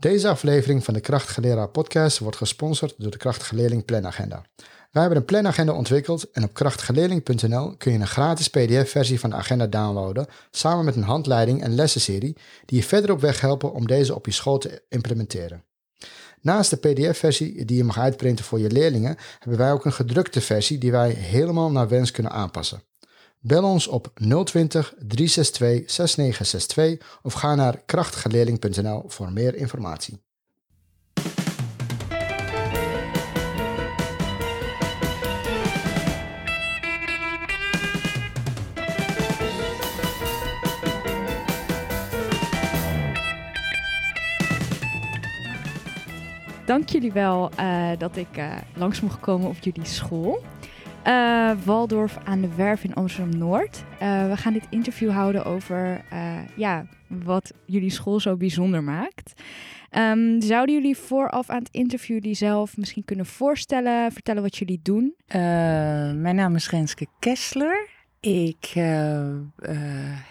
Deze aflevering van de Krachtige Leraar podcast wordt gesponsord door de Krachtige Leerling Planagenda. Wij hebben een planagenda ontwikkeld en op krachtigeleerling.nl kun je een gratis pdf-versie van de agenda downloaden, samen met een handleiding en lessenserie die je verder op weg helpen om deze op je school te implementeren. Naast de pdf-versie die je mag uitprinten voor je leerlingen, hebben wij ook een gedrukte versie die wij helemaal naar wens kunnen aanpassen. Bel ons op 020 362 6962 of ga naar krachtigeleerling.nl voor meer informatie. Dank jullie wel uh, dat ik uh, langs mocht komen op jullie school. Uh, Waldorf aan de Werf in Amsterdam-Noord. we gaan dit interview houden over ja, wat jullie school zo bijzonder maakt. Um, zouden jullie vooraf aan het interview jullie zelf misschien kunnen voorstellen, vertellen wat jullie doen? mijn naam is Renske Kessler. Ik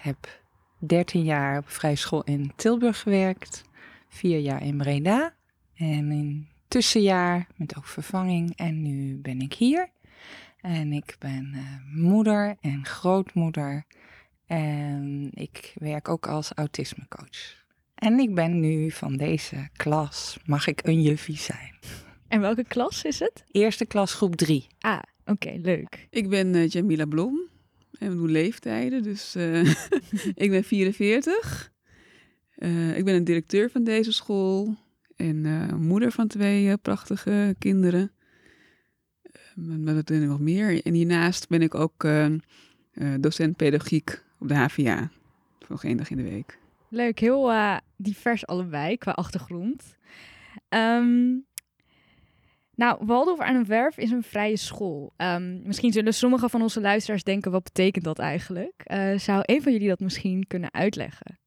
heb 13 jaar op vrije school in Tilburg gewerkt, vier jaar in Breda. En in tussenjaar met ook vervanging. En nu ben ik hier. En ik ben uh, moeder en grootmoeder. En ik werk ook als autismecoach. En ik ben nu van deze klas, mag ik een juffie zijn. En welke klas is het? Eerste klas groep 3. Ah, oké, leuk. Ik ben uh, Jamila Blom en we doen leeftijden, dus uh, ik ben 44. ik ben een directeur van deze school en uh, moeder van twee uh, prachtige kinderen. Wat ben ik nog meer? En hiernaast ben ik ook docent pedagogiek op de HVA. Nog één dag in de week. Leuk, heel divers allebei qua achtergrond. Um, nou, Waldorf aan een Werf is een vrije school. Um, misschien zullen sommige van onze luisteraars denken, wat betekent dat eigenlijk? zou een van jullie dat misschien kunnen uitleggen?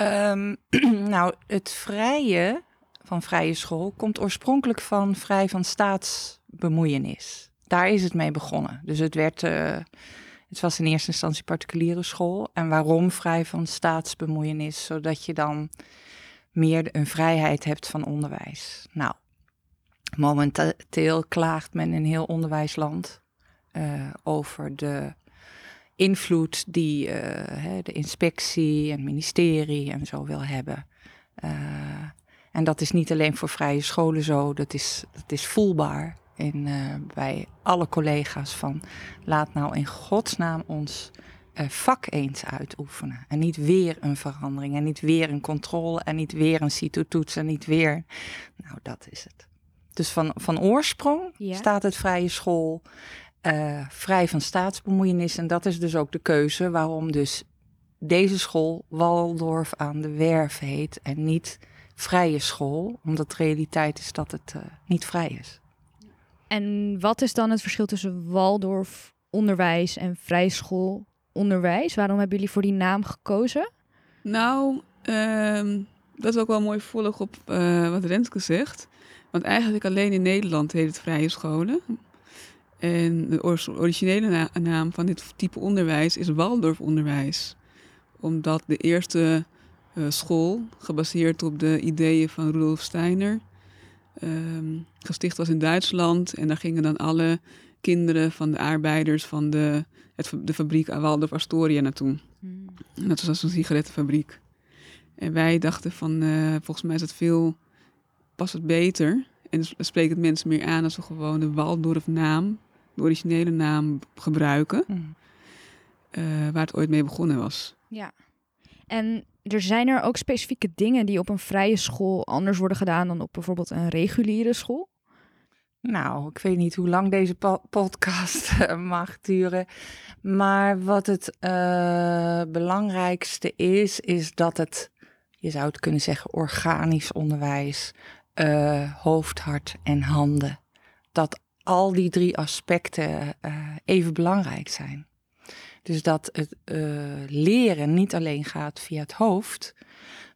Um, nou, het vrije van vrije school komt oorspronkelijk van vrij van staatsbemoeienis. Daar is het mee begonnen. Dus het werd, uh, het was in eerste instantie particuliere school. En waarom vrij van staatsbemoeienis? Zodat je dan meer een vrijheid hebt van onderwijs. Nou, momenteel klaagt men in heel onderwijsland uh, over de invloed die uh, de inspectie en ministerie en zo wil hebben. En dat is niet alleen voor vrije scholen zo, dat is, dat is voelbaar in, uh, bij alle collega's van laat nou in godsnaam ons vak eens uitoefenen. En niet weer een verandering en niet weer een controle en niet weer een CITO-toets en niet weer... Nou, dat is het. Dus van, van oorsprong ja. staat het vrije school uh, vrij van staatsbemoeienis. En dat is dus ook de keuze waarom dus deze school Waldorf aan de Werf heet en niet vrije school. Omdat de realiteit is dat het uh, niet vrij is. En wat is dan het verschil tussen Waldorf onderwijs en vrije school onderwijs? Waarom hebben jullie voor die naam gekozen? Nou, uh, dat is ook wel mooi volg op uh, wat Renske zegt. Want eigenlijk alleen in Nederland heet het vrije scholen. En de originele naam van dit type onderwijs is Waldorfonderwijs. Omdat de eerste uh, school, gebaseerd op de ideeën van Rudolf Steiner, um, gesticht was in Duitsland. En daar gingen dan alle kinderen van de arbeiders van de, het, de fabriek Waldorf Astoria naartoe. Hmm. En dat was een sigarettenfabriek. En wij dachten van, uh, volgens mij is het veel, past het beter. En dan spreekt het mensen meer aan als we gewoon de Waldorf naam de originele naam gebruiken. Mm. Uh, waar het ooit mee begonnen was. Ja. En er zijn er ook specifieke dingen die op een vrije school anders worden gedaan dan op bijvoorbeeld een reguliere school? Nou, ik weet niet hoe lang deze podcast eh, mag duren. Maar wat het uh, belangrijkste is, is dat het, je zou het kunnen zeggen, organisch onderwijs, uh, hoofd, hart en handen. Dat al die drie aspecten even belangrijk zijn. Dus dat het uh, leren niet alleen gaat via het hoofd,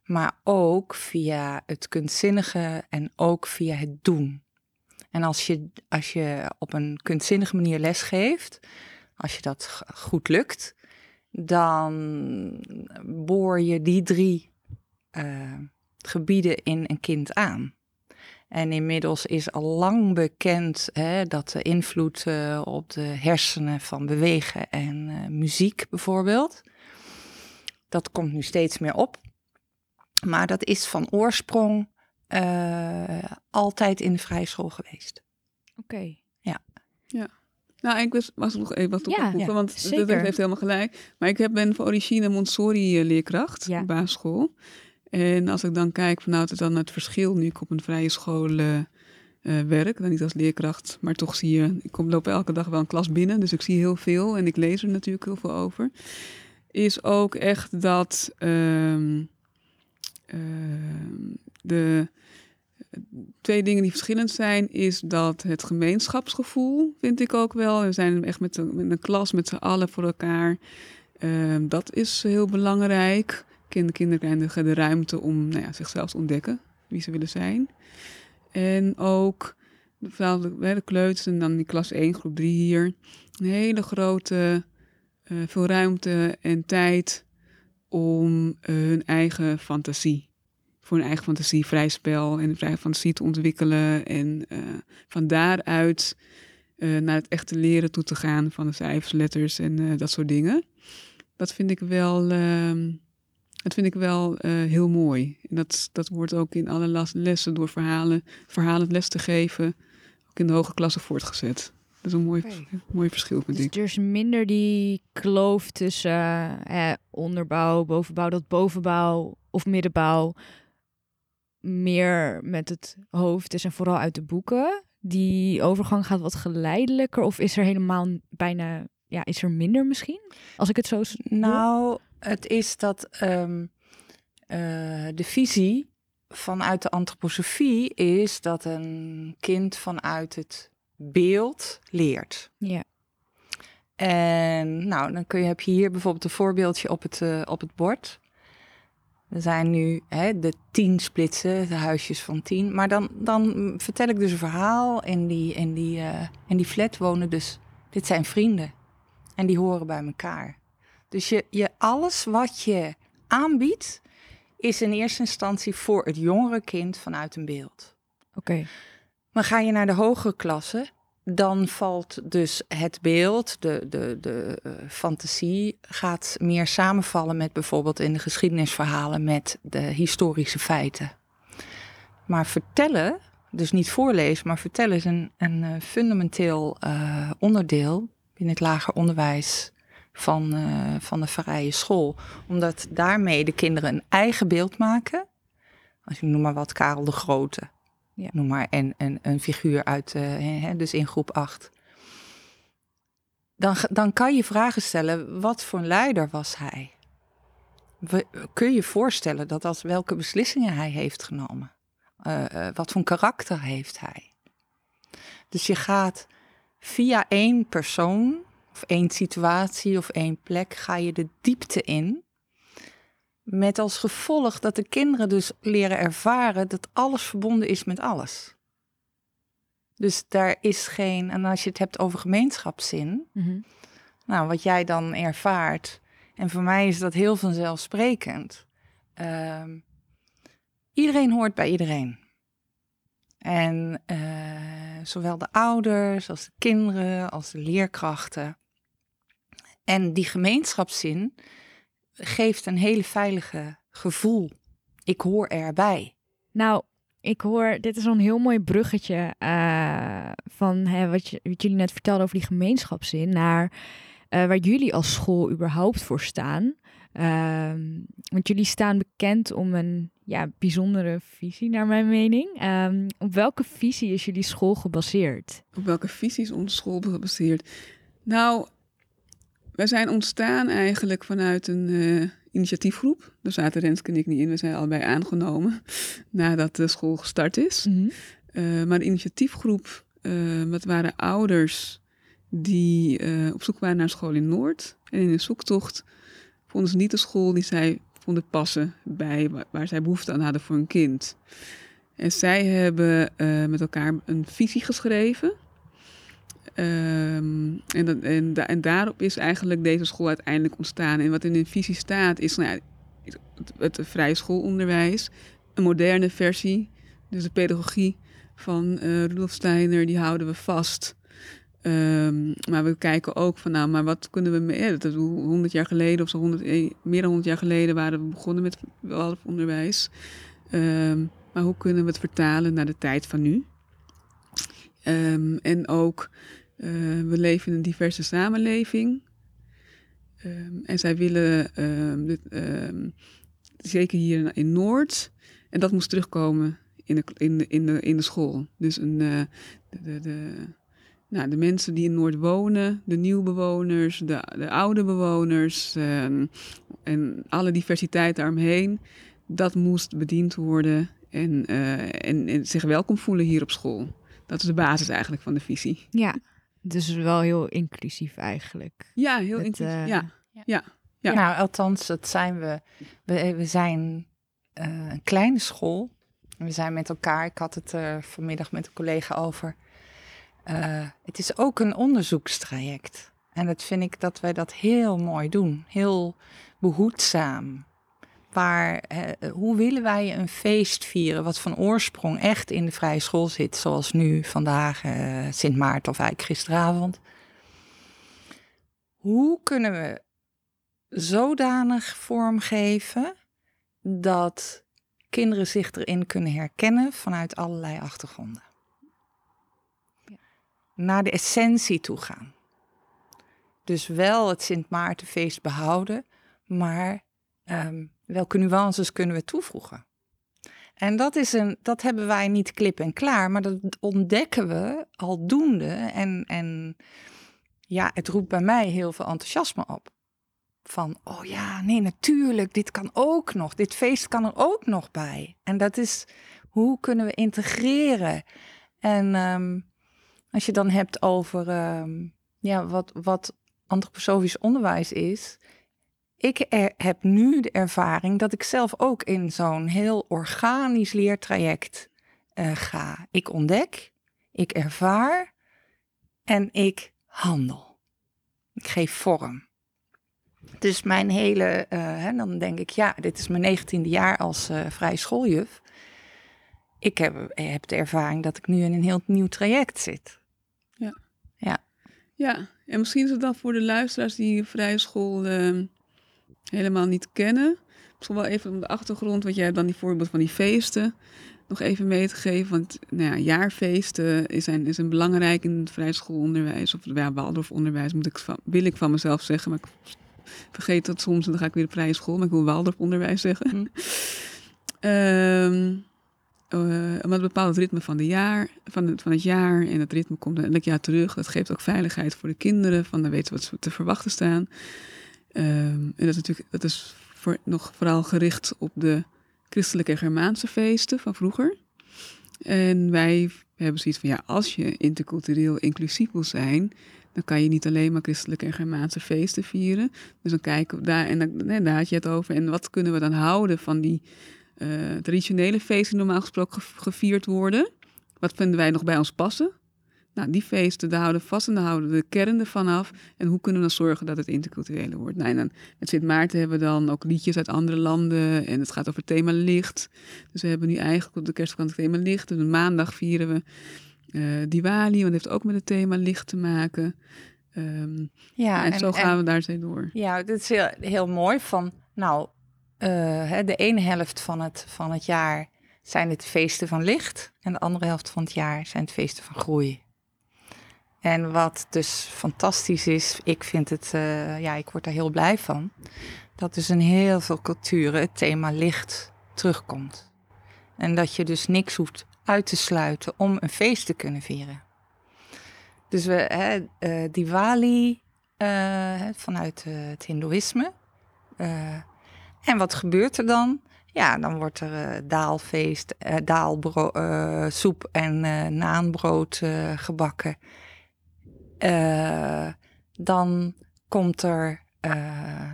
maar ook via het kunstzinnige en ook via het doen. En als je, als je op een kunstzinnige manier lesgeeft, als je dat goed lukt, dan boor je die drie uh, gebieden in een kind aan. En inmiddels is al lang bekend hè, dat de invloed uh, op de hersenen van bewegen en uh, muziek bijvoorbeeld, dat komt nu steeds meer op. Maar dat is van oorsprong uh, altijd in de vrije school geweest. Oké. Okay. Ja. Ja. Nou, ik was, was nog even wat op Ja, want zeker. dat heeft helemaal gelijk. Maar ik heb, ben van origine Montessori-leerkracht Ja. op basisschool. En als ik dan kijk vanuit het, dan het verschil nu ik op een vrije school eh, eh, werk, dan niet als leerkracht, maar toch zie je, ik kom, loop elke dag wel een klas binnen, dus ik zie heel veel en ik lees er natuurlijk heel veel over. Is ook echt dat ehm, ehm, de twee dingen die verschillend zijn, is dat het gemeenschapsgevoel, vind ik ook wel. We zijn echt met, een- met een klas met z'n allen voor elkaar. Ehm, dat is heel belangrijk. Kind- Kinderen krijgen de ruimte om nou ja, zichzelf te ontdekken, wie ze willen zijn. En ook de, de kleuters en dan die klas 1, groep 3 hier. Een hele grote, eh, veel ruimte en tijd om eh, hun eigen fantasie voor hun eigen fantasie vrij spel en vrij fantasie te ontwikkelen. En eh, van daaruit naar het echte leren toe te gaan van de cijfers, letters en dat soort dingen. Dat vind ik wel, ehm, dat vind ik wel eh, heel mooi. En dat, dat wordt ook in alle las- lessen door verhalen, verhalend les te geven, ook in de hoge klasse voortgezet. Dat is een mooi, mooi verschil, vind Dus ik. er is minder die kloof tussen eh, onderbouw, bovenbouw, dat bovenbouw of middenbouw meer met het hoofd is en vooral uit de boeken. Die overgang gaat wat geleidelijker of is er helemaal bijna, ja, is er minder misschien? Als ik het zo... Nou, het is dat ehm, eh, de visie vanuit de antroposofie is dat een kind vanuit het beeld leert. Ja. En nou, dan kun je, heb je hier bijvoorbeeld een voorbeeldje op het, eh, op het bord. Er zijn nu hè, de tien splitsen, de huisjes van tien. Maar dan, dan vertel ik dus een verhaal. In die, in, die, eh, in die flat wonen dus... Dit zijn vrienden. En die horen bij elkaar. Dus je, je, alles wat je aanbiedt... is in eerste instantie voor het jongere kind vanuit een beeld. Oké. Maar ga je naar de hogere klasse, dan valt dus het beeld, de, de, de eh, fantasie, gaat meer samenvallen met bijvoorbeeld in de geschiedenisverhalen met de historische feiten. Maar vertellen, dus niet voorlezen, maar vertellen is een, een eh, fundamenteel eh, onderdeel in het lager onderwijs van, eh, van de vrije school. Omdat daarmee de kinderen een eigen beeld maken. Als je noem maar wat, Karel de Grote Ja. noem maar, en, en een figuur uit, eh, hè, dus in groep 8. Dan, dan kan je vragen stellen, wat voor een leider was hij? We- kun je je voorstellen dat als welke beslissingen hij heeft genomen? Eh, wat voor een karakter heeft hij? Dus je gaat via één persoon, of één situatie of één plek, ga je de diepte in. Met als gevolg dat de kinderen dus leren ervaren dat alles verbonden is met alles. Dus daar is geen, en als je het hebt over gemeenschapszin, Mhm. nou, wat jij dan ervaart, en voor mij is dat heel vanzelfsprekend. Ehm, iedereen hoort bij iedereen. En eh, zowel de ouders als de kinderen als de leerkrachten. En die gemeenschapszin geeft een hele veilige gevoel. Ik hoor erbij. Nou, ik hoor, dit is een heel mooi bruggetje eh, van hè, wat, je, wat jullie net vertelden over die gemeenschapszin naar eh, waar jullie als school überhaupt voor staan. Ehm, want jullie staan bekend om een ja, bijzondere visie, naar mijn mening. Ehm, op welke visie is jullie school gebaseerd? Op welke visie is onze school gebaseerd? Nou, wij zijn ontstaan eigenlijk vanuit een eh, initiatiefgroep. Daar zaten Renske en ik niet in. We zijn allebei aangenomen nadat de school gestart is. Eh, maar de initiatiefgroep, eh, dat waren ouders die op zoek waren naar een school in Noord. En in een zoektocht vonden ze niet de school die zij vonden passen bij waar, waar zij behoefte aan hadden voor een kind. En zij hebben met elkaar een visie geschreven. Ehm, en, en, en daarop is eigenlijk deze school uiteindelijk ontstaan. En wat in de visie staat is nou ja, het, het vrije schoolonderwijs, een moderne versie. Dus de pedagogie van uh, Rudolf Steiner, die houden we vast. Um, maar we kijken ook van, nou, maar wat kunnen we? Dat 100 jaar geleden of zo, 100, eh, meer dan 100 jaar geleden waren we begonnen met onderwijs. Um, maar hoe kunnen we het vertalen naar de tijd van nu? En ook, we leven in een diverse samenleving. en zij willen, dit, zeker hier in Noord, en dat moest terugkomen in de, in de, in de, in de school. Dus een, uh, de, de, de nou, de mensen die in Noord wonen, de nieuwbewoners, de, de oude bewoners en alle diversiteit daaromheen, dat moest bediend worden en, uh, en, en, zich welkom voelen hier op school. Dat is de basis eigenlijk van de visie. Ja, dus wel heel inclusief eigenlijk. Ja, heel het, inclusief. Uh, ja. Ja. ja. Nou, althans, dat zijn we. We, we zijn uh, een kleine school. We zijn met elkaar. Ik had het er vanmiddag met een collega over uh, het is ook een onderzoekstraject. En dat vind ik dat wij dat heel mooi doen. Heel behoedzaam. Waar, hoe willen wij een feest vieren wat van oorsprong echt in de vrije school zit, zoals nu vandaag, uh, Sint Maarten of eigenlijk gisteravond. Hoe kunnen we zodanig vormgeven dat kinderen zich erin kunnen herkennen vanuit allerlei achtergronden? naar de essentie toe gaan. Dus wel het Sint Maartenfeest behouden, maar um, welke nuances kunnen we toevoegen? En dat, is een, dat hebben wij niet klip en klaar, maar dat ontdekken we aldoende. En, en ja, het roept bij mij heel veel enthousiasme op. Van, oh ja, nee, natuurlijk, dit kan ook nog. Dit feest kan er ook nog bij. En dat is, hoe kunnen we integreren? En um, als je dan hebt over uh, ja, wat, wat antroposofisch onderwijs is. Ik heb nu de ervaring dat ik zelf ook in zo'n heel organisch leertraject uh, ga. Ik ontdek, ik ervaar en ik handel. Ik geef vorm. Dus mijn hele, uh, hè, dan denk ik, ja, dit is mijn negentiende jaar als uh, vrij schooljuf. Ik heb, heb de ervaring dat ik nu in een heel nieuw traject zit. Ja. Ja. Ja, en misschien is het dan voor de luisteraars die vrije school uh, helemaal niet kennen. Misschien wel even op de achtergrond, want jij hebt dan die voorbeeld van die feesten nog even mee te geven. Want nou ja, jaarfeesten is een, is een belangrijk in het vrije schoolonderwijs. Of ja, Waldorfonderwijs moet ik van, wil ik van mezelf zeggen. Maar ik vergeet dat soms en dan ga ik weer de vrije school. Maar ik wil Waldorfonderwijs zeggen. Mm. um, uh, omdat het bepaalt het ritme van, de jaar, van, het, van het jaar. En het ritme komt elk jaar terug. Dat geeft ook veiligheid voor de kinderen. Van dan weten wat ze te verwachten staan. Um, en dat is natuurlijk dat is voor, nog vooral gericht op de christelijke en Germaanse feesten van vroeger. En wij hebben zoiets van ja, als je intercultureel inclusief wil zijn, dan kan je niet alleen maar christelijke en Germaanse feesten vieren. Dus dan kijken we daar, en, daar had je het over. En wat kunnen we dan houden van die uh, traditionele feesten normaal gesproken gevierd worden. Wat vinden wij nog bij ons passen? Nou, die feesten, daar houden vast en daar houden de kern ervan af. En hoe kunnen we dan zorgen dat het interculturele wordt? Nou, en dan, met Sint Maarten hebben we dan ook liedjes uit andere landen. En het gaat over het thema licht. Dus we hebben nu eigenlijk op de kerstkant het thema licht. Dus maandag vieren we uh, Diwali, want het heeft ook met het thema licht te maken. Um, ja, en, en, zo gaan we daar steeds door. Ja, dit is heel, heel mooi van, nou, uh, de ene helft van het, van het jaar zijn het feesten van licht. En de andere helft van het jaar zijn het feesten van groei. En wat dus fantastisch is, ik vind het, uh, ja, ik word daar heel blij van. Dat dus in heel veel culturen het thema licht terugkomt. En dat je dus niks hoeft uit te sluiten om een feest te kunnen vieren. Dus we, hè, uh, Diwali uh, vanuit het Hindoeïsme. En wat gebeurt er dan? Ja, dan wordt er daalfeest, daalsoep en naanbrood gebakken. Dan komt er,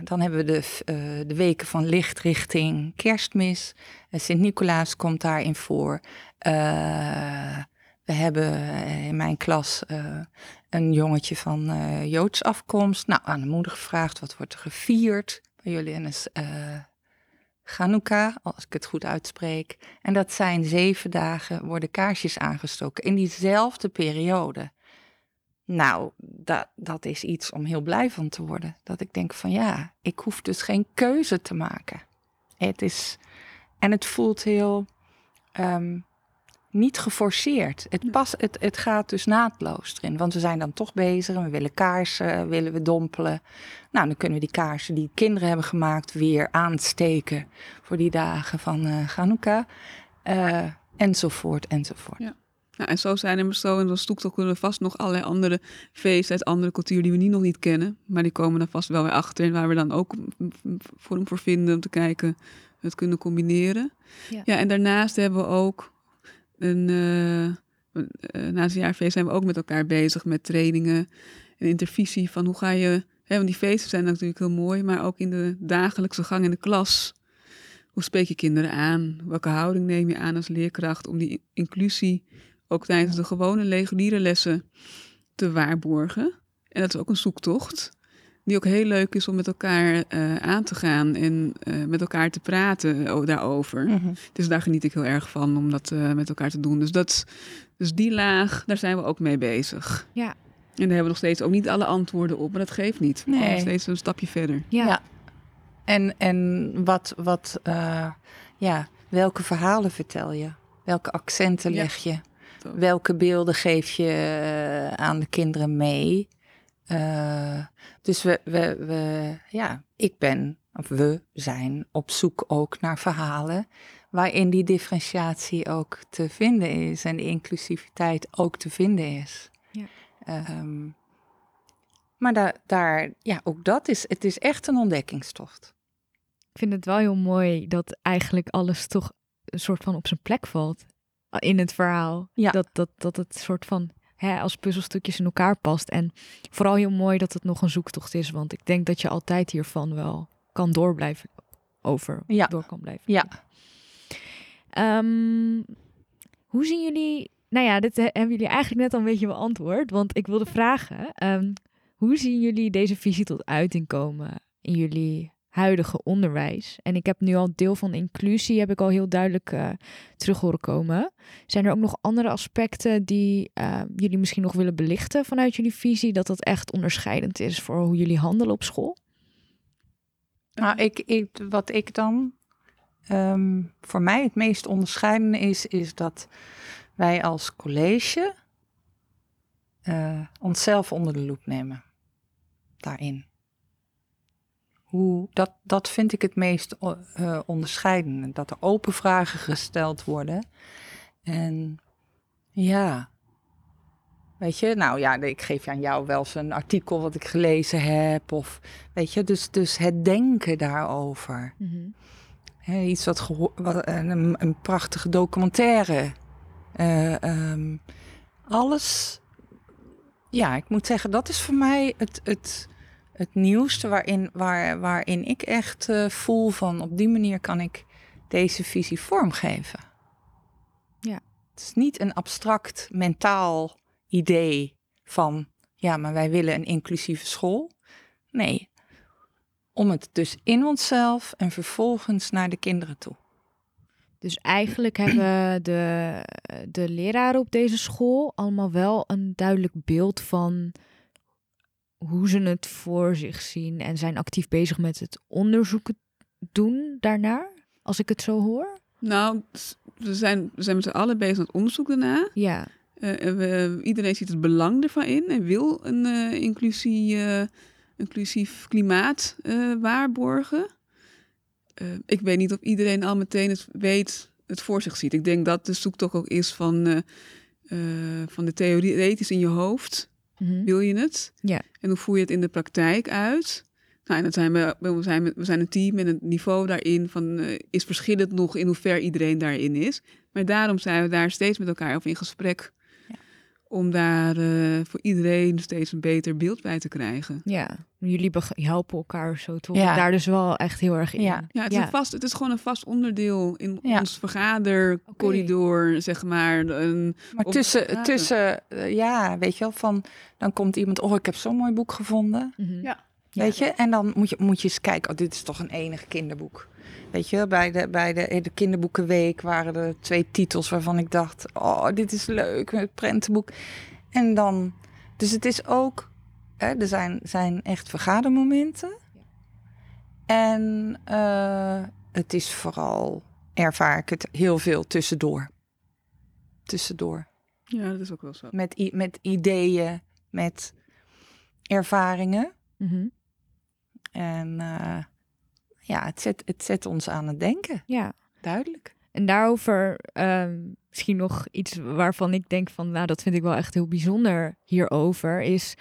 dan hebben we de, de weken van licht richting kerstmis. Sint-Nicolaas komt daarin voor. we hebben in mijn klas een jongetje van Joods afkomst. Nou, aan de moeder gevraagd, wat wordt er gevierd? jullie en uh, Chanukka, als ik het goed uitspreek. En dat zijn zeven dagen worden kaarsjes aangestoken in diezelfde periode. Nou, dat, dat is iets om heel blij van te worden. Dat ik denk van ja, ik hoef dus geen keuze te maken. Het is, en het voelt heel ehm, niet geforceerd. Het, pas, het, het gaat dus naadloos erin. Want we zijn dan toch bezig en we willen kaarsen, willen we dompelen. Nou, dan kunnen we die kaarsen die kinderen hebben gemaakt weer aansteken voor die dagen van uh, Hanukkah. Uh, enzovoort, enzovoort. Ja. Nou, en zo zijn er zo, en dan stoekt kunnen we vast nog allerlei andere feesten uit andere culturen die we niet nog niet kennen. Maar die komen dan vast wel weer achter en waar we dan ook vorm voor vinden om te kijken, het kunnen combineren. Ja, ja en daarnaast hebben we ook een, uh, naast het jaarfeest zijn we ook met elkaar bezig met trainingen en intervisie van hoe ga je, hè, want die feesten zijn natuurlijk heel mooi, maar ook in de dagelijkse gang in de klas. Hoe spreek je kinderen aan? Welke houding neem je aan als leerkracht om die inclusie ook tijdens de gewone reguliere lessen te waarborgen. En dat is ook een zoektocht. Die ook heel leuk is om met elkaar uh, aan te gaan en uh, met elkaar te praten daarover. Mm -hmm. Dus daar geniet ik heel erg van om dat uh, met elkaar te doen. Dus, dat, dus die laag, daar zijn we ook mee bezig. Ja. En daar hebben we nog steeds ook niet alle antwoorden op, maar dat geeft niet. Nee. We gaan steeds een stapje verder. Ja. ja. En, en wat, wat ja, welke verhalen vertel je? Welke accenten leg je? Welke beelden geef je uh, aan de kinderen mee? Uh, dus we, we, we, ja, ik ben, of we zijn op zoek ook naar verhalen waarin die differentiatie ook te vinden is en de inclusiviteit ook te vinden is. Ja. Um, maar daar, daar, ja, ook dat is, het is echt een ontdekkingstocht. Ik vind het wel heel mooi dat eigenlijk alles toch een soort van op zijn plek valt in het verhaal. Ja. Dat, dat, dat het soort van hè, als puzzelstukjes in elkaar past. En vooral heel mooi dat het nog een zoektocht is. Want ik denk dat je altijd hiervan wel kan doorblijven over. Ja. Door kan blijven. Ja. Um, hoe zien jullie... Nou ja, dit hebben jullie eigenlijk net al een beetje beantwoord. Want ik wilde vragen... Um, hoe zien jullie deze visie tot uiting komen in jullie huidige onderwijs. En ik heb nu al deel van inclusie, heb ik al heel duidelijk uh, terug horen komen. Zijn er ook nog andere aspecten die uh, jullie misschien nog willen belichten vanuit jullie visie, dat dat echt onderscheidend is voor hoe jullie handelen op school? Nou, ik, ik, wat ik dan um, voor mij het meest onderscheidende is, is dat wij als college uh, onszelf onder de loep nemen daarin hoe, dat, dat vind ik het meest uh, onderscheidende. Dat er open vragen gesteld worden. En ja, weet je, nou ja, ik geef aan jou wel eens een artikel wat ik gelezen heb. Of weet je, dus, dus het denken daarover. Mm -hmm. He, iets wat, wat een, een, prachtige documentaire. Uh, um, alles. Ja, ik moet zeggen, dat is voor mij het. het het nieuwste waarin, waar, waarin ik echt uh, voel van op die manier kan ik deze visie vormgeven. Ja. Het is niet een abstract mentaal idee van ja, maar wij willen een inclusieve school. Nee, om het dus in onszelf en vervolgens naar de kinderen toe. Dus eigenlijk hebben de, de leraren op deze school allemaal wel een duidelijk beeld van hoe ze het voor zich zien en zijn actief bezig met het onderzoeken doen daarnaar, als ik het zo hoor? Nou, we zijn, we zijn met z'n allen bezig met onderzoek daarna. Ja. Uh, we, iedereen ziet het belang ervan in en wil een uh, inclusie, uh, inclusief klimaat waarborgen. ik weet niet of iedereen al meteen het weet, het voor zich ziet. Ik denk dat de zoektocht ook is van, van de theoretisch in je hoofd Mm -hmm. Wil je het? Ja. En hoe voer je het in de praktijk uit? Nou, en dat zijn we, we, zijn, we zijn een team en het niveau daarin van, uh, is verschillend nog in hoever iedereen daarin is. Maar daarom zijn we daar steeds met elkaar over in gesprek. Om daar uh, voor iedereen steeds een beter beeld bij te krijgen. Ja, jullie helpen elkaar zo toch? Ja. Daar dus wel echt heel erg in. Ja, ja, het, Is een vast, het is gewoon een vast onderdeel in ons vergadercorridor, okay. zeg maar. Een, maar tussen, tussen uh, ja, weet je wel, van dan komt iemand, oh, ik heb zo'n mooi boek gevonden. Mm -hmm. Ja. Weet je? En dan moet je, moet je eens kijken, oh, dit is toch een enig kinderboek. Weet je, bij de, bij de, de kinderboekenweek waren er twee titels waarvan ik dacht, oh, dit is leuk, het prentenboek. En dan, dus het is ook, hè, er zijn, zijn echt vergadermomenten. En uh, het is vooral, ervaar ik het heel veel tussendoor. Tussendoor. Ja, dat is ook wel zo. Met, met ideeën, met ervaringen. Mhm. En uh, ja, het zet, het zet ons aan het denken. Ja. Duidelijk. En daarover um, misschien nog iets waarvan ik denk van, nou, dat vind ik wel echt heel bijzonder hierover, is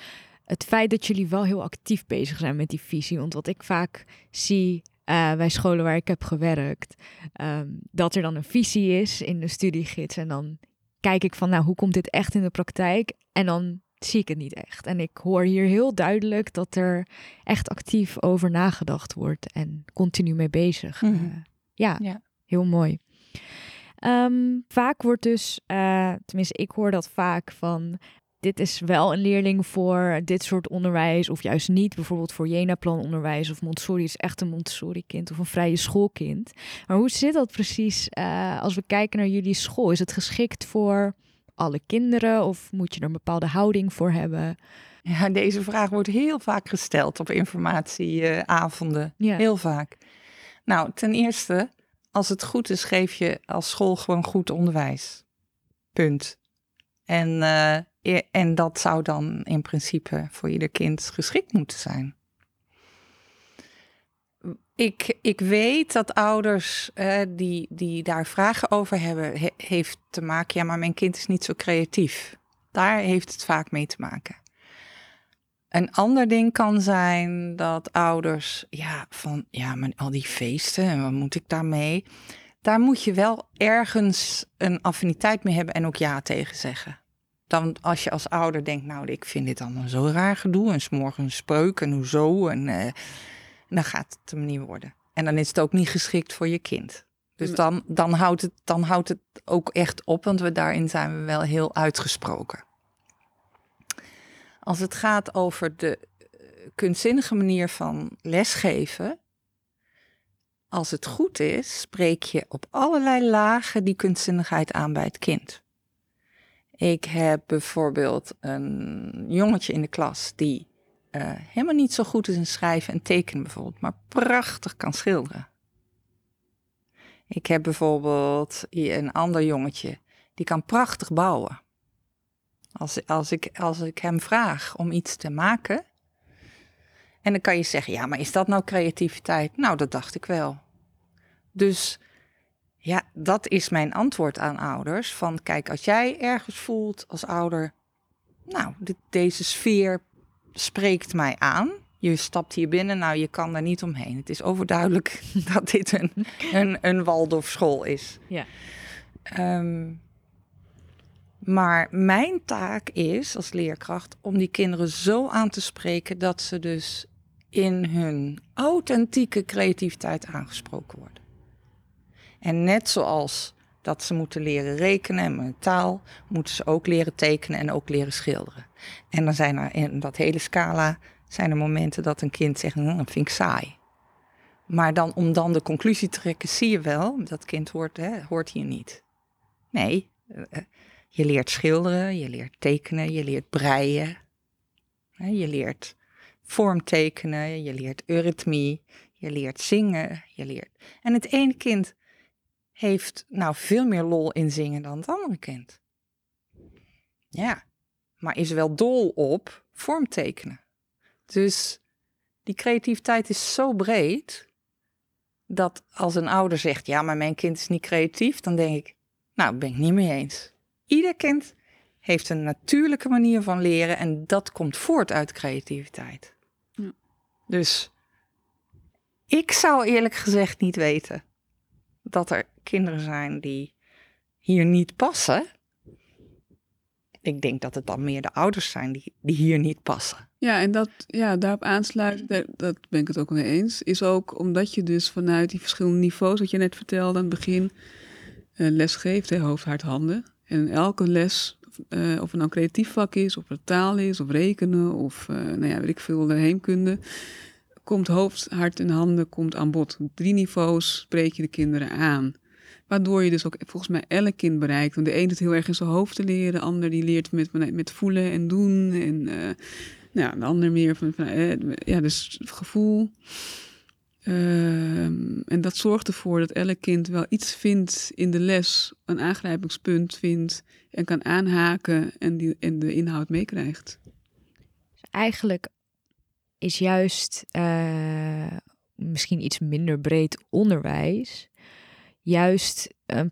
het feit dat jullie wel heel actief bezig zijn met die visie. Want wat ik vaak zie uh, bij scholen waar ik heb gewerkt, um, dat er dan een visie is in de studiegids. En dan kijk ik van, nou, hoe komt dit echt in de praktijk? En dan zie ik het niet echt. En ik hoor hier heel duidelijk dat er echt actief over nagedacht wordt en continu mee bezig. Mhm. Uh, ja, Ja. heel mooi. Ehm, vaak wordt dus, eh, tenminste, ik hoor dat vaak van. Dit is wel een leerling voor dit soort onderwijs, of juist niet. Bijvoorbeeld voor Jena-plan onderwijs of Montessori is echt een Montessori-kind of een vrije schoolkind. Maar hoe zit dat precies eh, als we kijken naar jullie school? Is het geschikt voor alle kinderen of moet je er een bepaalde houding voor hebben? Ja, deze vraag wordt heel vaak gesteld op informatieavonden. Ja. Heel vaak. Nou, ten eerste, als het goed is, geef je als school gewoon goed onderwijs. Punt. En, eh, e- en dat zou dan in principe voor ieder kind geschikt moeten zijn. Ik, ik weet dat ouders eh, die, die daar vragen over hebben, he- heeft te maken, ja, maar mijn kind is niet zo creatief. Daar heeft het vaak mee te maken. Een ander ding kan zijn dat ouders, ja, van ja, maar al die feesten en wat moet ik daarmee? Daar moet je wel ergens een affiniteit mee hebben en ook ja tegen zeggen. Dan als je als ouder denkt, nou, ik vind dit allemaal zo raar gedoe en s'morgens spreuk en hoezo en eh, dan gaat het hem niet worden. En dan is het ook niet geschikt voor je kind. Dus dan, dan, houdt het, dan houdt het ook echt op, want we, daarin zijn we wel heel uitgesproken. Als het gaat over de eh, kunstzinnige manier van lesgeven, als het goed is, spreek je op allerlei lagen die kunstzinnigheid aan bij het kind. Ik heb bijvoorbeeld een jongetje in de klas die eh, helemaal niet zo goed is in schrijven en tekenen bijvoorbeeld, maar prachtig kan schilderen. Ik heb bijvoorbeeld een ander jongetje die kan prachtig bouwen. Als, als, ik, als ik hem vraag om iets te maken. En dan kan je zeggen, ja, maar is dat nou creativiteit? Nou, dat dacht ik wel. Dus ja, dat is mijn antwoord aan ouders. Van kijk, als jij ergens voelt als ouder, nou, deze sfeer spreekt mij aan. Je stapt hier binnen, nou, je kan daar niet omheen. Het is overduidelijk dat dit een, een, een Waldorfschool is. Ja. Ehm, maar mijn taak is als leerkracht om die kinderen zo aan te spreken dat ze dus in hun authentieke creativiteit aangesproken worden. En net zoals dat ze moeten leren rekenen en met taal, moeten ze ook leren tekenen en ook leren schilderen. En dan zijn er in dat hele scala zijn er momenten dat een kind zegt, "Hm, dat vind ik saai. Maar dan, om dan de conclusie te trekken, zie je wel, dat kind hoort, hè, hoort hier niet. Nee, eh, je leert schilderen, je leert tekenen, je leert breien. Je leert vormtekenen, je leert eurythmie, je leert zingen, je leert... En het ene kind heeft nou veel meer lol in zingen dan het andere kind. Ja, maar is wel dol op vormtekenen. Dus die creativiteit is zo breed dat als een ouder zegt: Ja, maar mijn kind is niet creatief, dan denk ik: Nou, ben ik niet mee eens. Ieder kind heeft een natuurlijke manier van leren en dat komt voort uit creativiteit. Ja. Dus ik zou eerlijk gezegd niet weten dat er kinderen zijn die hier niet passen. Ik denk dat het dan meer de ouders zijn die, die hier niet passen. Ja, en dat, ja, daarop aansluiten, daar- dat ben ik het ook mee eens, is ook omdat je dus vanuit die verschillende niveaus, wat je net vertelde aan het begin, eh, les geeft, hoofd, hart, handen. En elke les eh, of het nou creatief vak is, of het taal is, of rekenen, of uh, nou ja, weet ik veel, de heemkunde, komt hoofd, hart en handen komt aan bod. Drie niveaus spreek je de kinderen aan. Waardoor je dus ook volgens mij elk kind bereikt. Want de een het heel erg in zijn hoofd te leren, de ander die leert met, met voelen en doen. En uh, nou, de ander meer van, van ja, dus gevoel. Ehm, en dat zorgt ervoor dat elk kind wel iets vindt in de les, een aangrijpingspunt vindt en kan aanhaken en, die, en de inhoud meekrijgt. Dus eigenlijk is juist uh, misschien iets minder breed onderwijs, juist een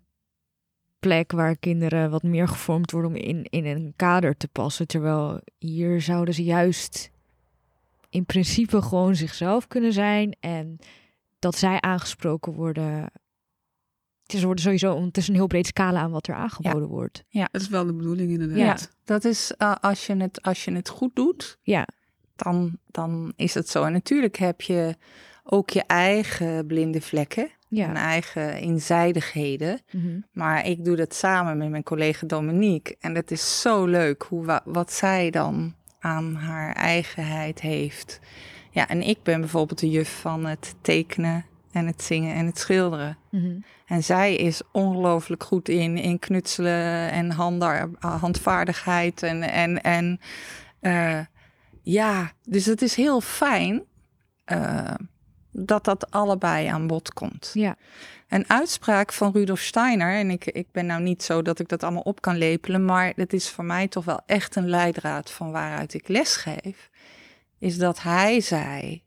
plek waar kinderen wat meer gevormd worden om in, in een kader te passen. Terwijl hier zouden ze juist in principe gewoon zichzelf kunnen zijn en dat zij aangesproken worden. Het is, worden sowieso, het is een heel breed scala aan wat er aangeboden wordt. Ja, dat is wel de bedoeling inderdaad. Ja, dat is uh, als, je het, als je het goed doet, ja. dan, dan is het zo. En natuurlijk heb je ook je eigen blinde vlekken. Ja. En eigen inzijdigheden. Mm -hmm. Maar ik doe dat samen met mijn collega Dominique. En het is zo leuk hoe, wat zij dan aan haar eigenheid heeft. Ja, en ik ben bijvoorbeeld de juf van het tekenen en het zingen en het schilderen. Mhm. En zij is ongelooflijk goed in, in knutselen en handa, handvaardigheid. En, en, en uh, ja, dus het is heel fijn uh, dat dat allebei aan bod komt. Ja. Een uitspraak van Rudolf Steiner, en ik, ik ben nou niet zo dat ik dat allemaal op kan lepelen, maar het is voor mij toch wel echt een leidraad van waaruit ik lesgeef, is dat hij zei,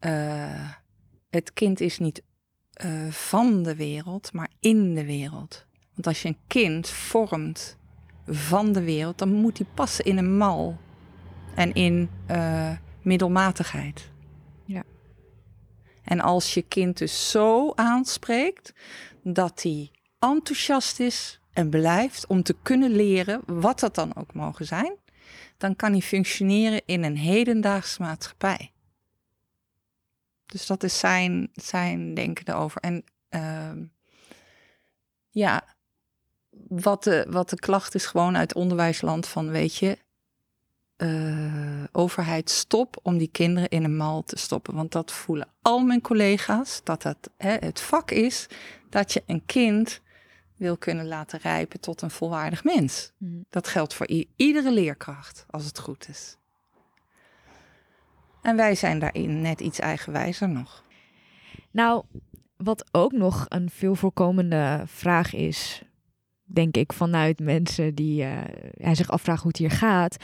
uh, het kind is niet uh, van de wereld, maar in de wereld. Want als je een kind vormt van de wereld, dan moet hij passen in een mal en in uh, middelmatigheid. En als je kind dus zo aanspreekt dat hij enthousiast is en blijft om te kunnen leren, wat dat dan ook mogen zijn, dan kan hij functioneren in een hedendaagse maatschappij. Dus dat is zijn, zijn denken erover. En uh, ja, wat de, wat de klacht is gewoon uit onderwijsland van, weet je, uh, overheid stop om die kinderen in een mal te stoppen. Want dat voelen al mijn collega's, dat het hè, het vak is dat je een kind wil kunnen laten rijpen tot een volwaardig mens. Mm. Dat geldt voor iedere leerkracht, als het goed is. En wij zijn daarin net iets eigenwijzer nog. Nou, wat ook nog een veel voorkomende vraag is, denk ik, vanuit mensen die uh, zich afvragen hoe het hier gaat.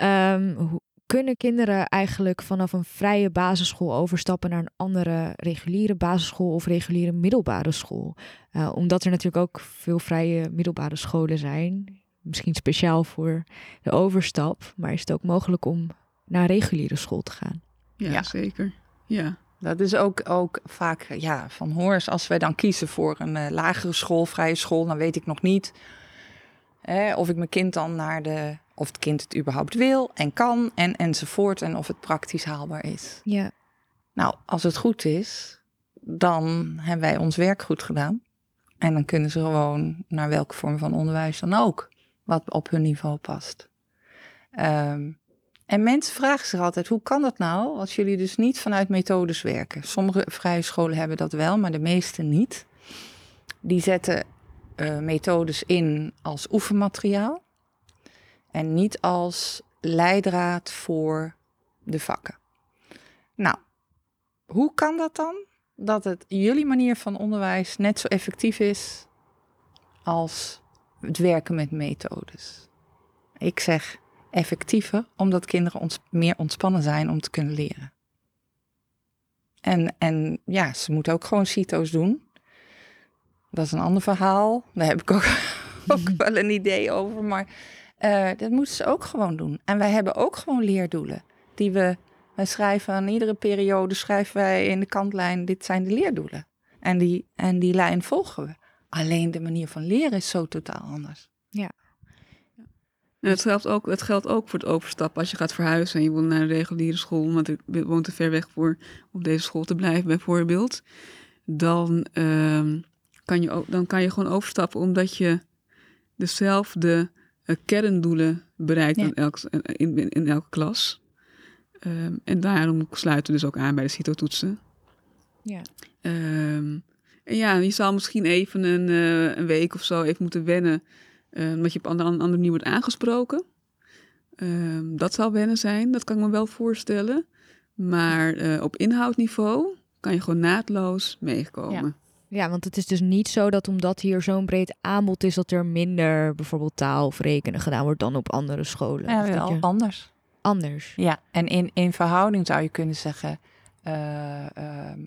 Um, hoe, kunnen kinderen eigenlijk vanaf een vrije basisschool overstappen naar een andere reguliere basisschool of reguliere middelbare school? Uh, omdat er natuurlijk ook veel vrije middelbare scholen zijn. Misschien speciaal voor de overstap, maar is het ook mogelijk om naar een reguliere school te gaan? Ja, ja. zeker. Ja. Dat is ook, ook vaak ja, van hoors. Als wij dan kiezen voor een uh, lagere school, vrije school, dan weet ik nog niet hè, of ik mijn kind dan naar de. of het kind het überhaupt wil en kan en enzovoort. En of het praktisch haalbaar is. Ja. Nou, als het goed is, dan hebben wij ons werk goed gedaan. En dan kunnen ze gewoon naar welke vorm van onderwijs dan ook, wat op hun niveau past. Um, en mensen vragen zich altijd, hoe kan dat nou als jullie dus niet vanuit methodes werken? Sommige vrije scholen hebben dat wel, maar de meeste niet. Die zetten uh, methodes in als oefenmateriaal en niet als leidraad voor de vakken. Nou, hoe kan dat dan? Dat het jullie manier van onderwijs net zo effectief is als het werken met methodes. Ik zeg effectiever, omdat kinderen ons meer ontspannen zijn om te kunnen leren. En, en ja, ze moeten ook gewoon CITO's doen. Dat is een ander verhaal. Daar heb ik ook, ook wel een idee over. Maar uh, dat moeten ze ook gewoon doen. En wij hebben ook gewoon leerdoelen. Die we, wij schrijven aan iedere periode, schrijven wij in de kantlijn, dit zijn de leerdoelen. En die, en die lijn volgen we. Alleen de manier van leren is zo totaal anders. Ja. En het geldt, ook, het geldt ook voor het overstappen. Als je gaat verhuizen en je wil naar een reguliere school, want ik woon te ver weg voor op deze school te blijven, bijvoorbeeld. Dan, uh, kan, je, dan kan je gewoon overstappen omdat je dezelfde eh, kerndoelen bereikt Ja. in, elk, in, in, in elke klas. Ehm, en daarom sluiten we dus ook aan bij de CITO-toetsen. Ja. Ehm, en ja, je zal misschien even een, eh, een week of zo even moeten wennen, eh, omdat je op een andere, andere manier wordt aangesproken. Ehm, dat zal wennen zijn, dat kan ik me wel voorstellen. Maar eh, op inhoudniveau kan je gewoon naadloos meekomen. Ja, want het is dus niet zo dat omdat hier zo'n breed aanbod is, dat er minder bijvoorbeeld taal of rekenen gedaan wordt dan op andere scholen. Ja, wel je- anders. anders. Ja, en in, in verhouding zou je kunnen zeggen eh, ehm,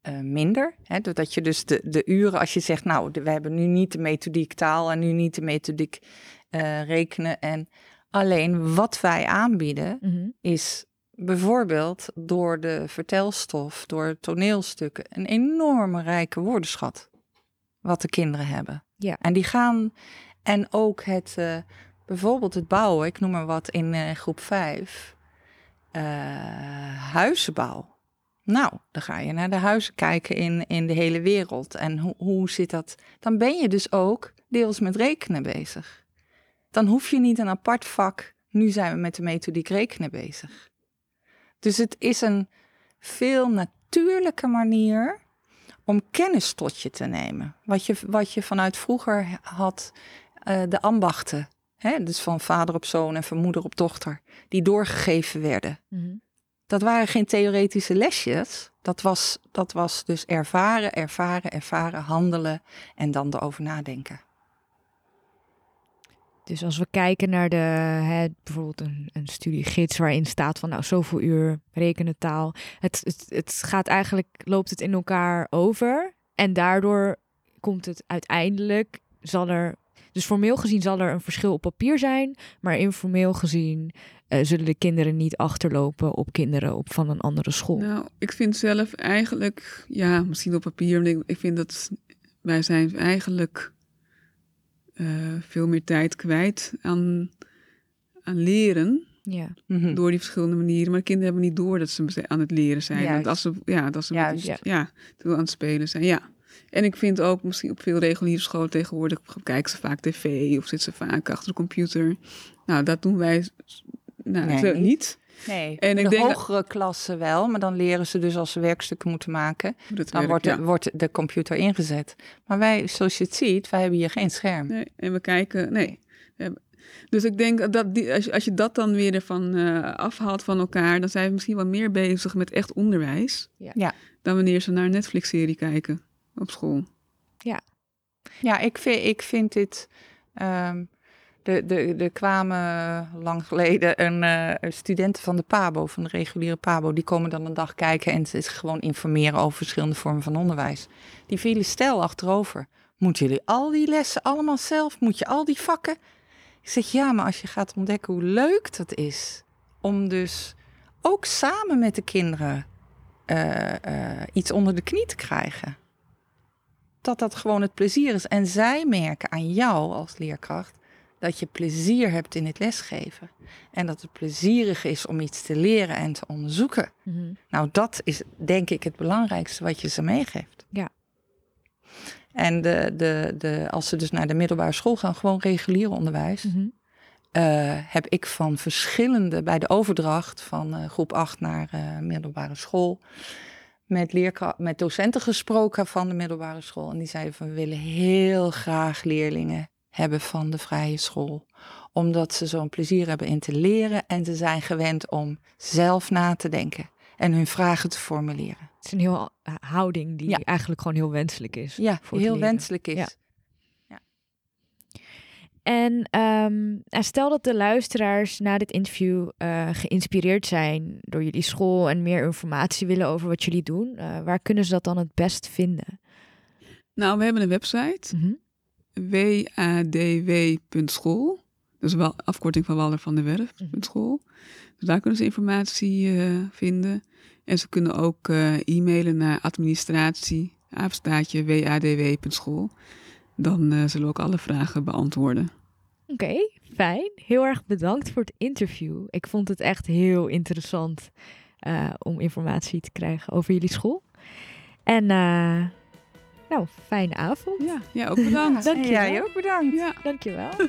eh, minder. Hè? Dat je dus de, de uren, als je zegt, nou, de- we hebben nu niet de methodiek taal en nu niet de methodiek eh, rekenen. En alleen wat wij aanbieden Mhm. is bijvoorbeeld door de vertelstof, door toneelstukken, een enorme rijke woordenschat. Wat de kinderen hebben. Ja. En die gaan, en ook het, eh, bijvoorbeeld het bouwen, ik noem maar wat in groep 5, huizenbouw. Nou, dan ga je naar de huizen kijken in, in de hele wereld. En hoe, hoe zit dat? Dan ben je dus ook deels met rekenen bezig. Dan hoef je niet een apart vak. Nu zijn we met de methodiek rekenen bezig. Dus het is een veel natuurlijke manier om kennis tot je te nemen. Wat je, wat je vanuit vroeger had, eh, de ambachten. Hè? Dus van vader op zoon en van moeder op dochter. Die doorgegeven werden. Mhm. Dat waren geen theoretische lesjes. Dat was, dat was dus ervaren, ervaren, ervaren, handelen en dan erover nadenken. Dus als we kijken naar de, hè, bijvoorbeeld een, een studiegids waarin staat van nou zoveel uur rekenen taal. Het, het, het gaat eigenlijk, loopt het in elkaar over. En daardoor komt het uiteindelijk, zal er, dus formeel gezien zal er een verschil op papier zijn. Maar informeel gezien eh, zullen de kinderen niet achterlopen op kinderen op van een andere school. Nou, ik vind zelf eigenlijk, ja, misschien op papier, maar ik, ik vind dat wij zijn eigenlijk eh, veel meer tijd kwijt aan, aan leren Ja, Mhm. door die verschillende manieren. Maar de kinderen En ik vind ook misschien op veel reguliere scholen tegenwoordig kijken ze vaak tv of zitten ze vaak achter de computer. Nou, dat doen wij nou, Nee, zo niet. niet. Nee, En ik de denk dat- hogere klassen wel, maar dan leren ze dus als ze werkstukken moeten maken. Dan wordt, ja. de, wordt de computer ingezet. Maar wij, zoals je het ziet, wij hebben hier geen scherm. Nee, en we kijken, nee. We hebben- Dus ik denk dat die, als, je, als je dat dan weer ervan eh, afhaalt van elkaar, dan zijn we misschien wel meer bezig met echt onderwijs. Ja. Ja. Dan wanneer ze naar een Netflix-serie kijken op school. Ja, ik vind, ik vind dit. ehm, de, de, er kwamen lang geleden een eh, studenten van de PABO, van de reguliere PABO, die komen dan een dag kijken en is gewoon informeren over verschillende vormen van onderwijs. Die vielen stel achterover. Moeten jullie al die lessen allemaal zelf? Moet je al die vakken? Ik zeg ja, maar als je gaat ontdekken hoe leuk dat is om dus ook samen met de kinderen eh, eh, iets onder de knie te krijgen dat dat gewoon het plezier is. En zij merken aan jou als leerkracht dat je plezier hebt in het lesgeven. En dat het plezierig is om iets te leren en te onderzoeken. Mhm. Nou, dat is denk ik het belangrijkste wat je ze meegeeft. Ja. En de, de, de, als ze dus naar de middelbare school gaan, gewoon regulier onderwijs, Mhm. eh, heb ik van verschillende, bij de overdracht van eh, groep 8 naar eh, middelbare school, met, met docenten gesproken van de middelbare school. En die zeiden van, we willen heel graag leerlingen hebben van de vrije school. Omdat ze zo'n plezier hebben in te leren en ze zijn gewend om zelf na te denken en hun vragen te formuleren. Het is een heel eh, houding die Ja. eigenlijk gewoon heel wenselijk is. Ja, voor heel wenselijk is. Ja. En ehm, nou, stel dat de luisteraars na dit interview eh, geïnspireerd zijn door jullie school en meer informatie willen over wat jullie doen. eh, waar kunnen ze dat dan het best vinden? Nou, we hebben een website, Mhm. wadw.school. Dus wel afkorting van Waller van der Werf, Mhm. Dus daar kunnen ze informatie eh, vinden. En ze kunnen ook e-mailen naar administratie, apenstaatje wadw.school. Dan zullen we ook alle vragen beantwoorden. Oké, fijn. Heel erg bedankt voor het interview. Ik vond het echt heel interessant eh, om informatie te krijgen over jullie school. En eh, Nou, fijne avond. Ja, ja ook bedankt. Dankjewel. Jij ook bedankt. Ja. Dankjewel.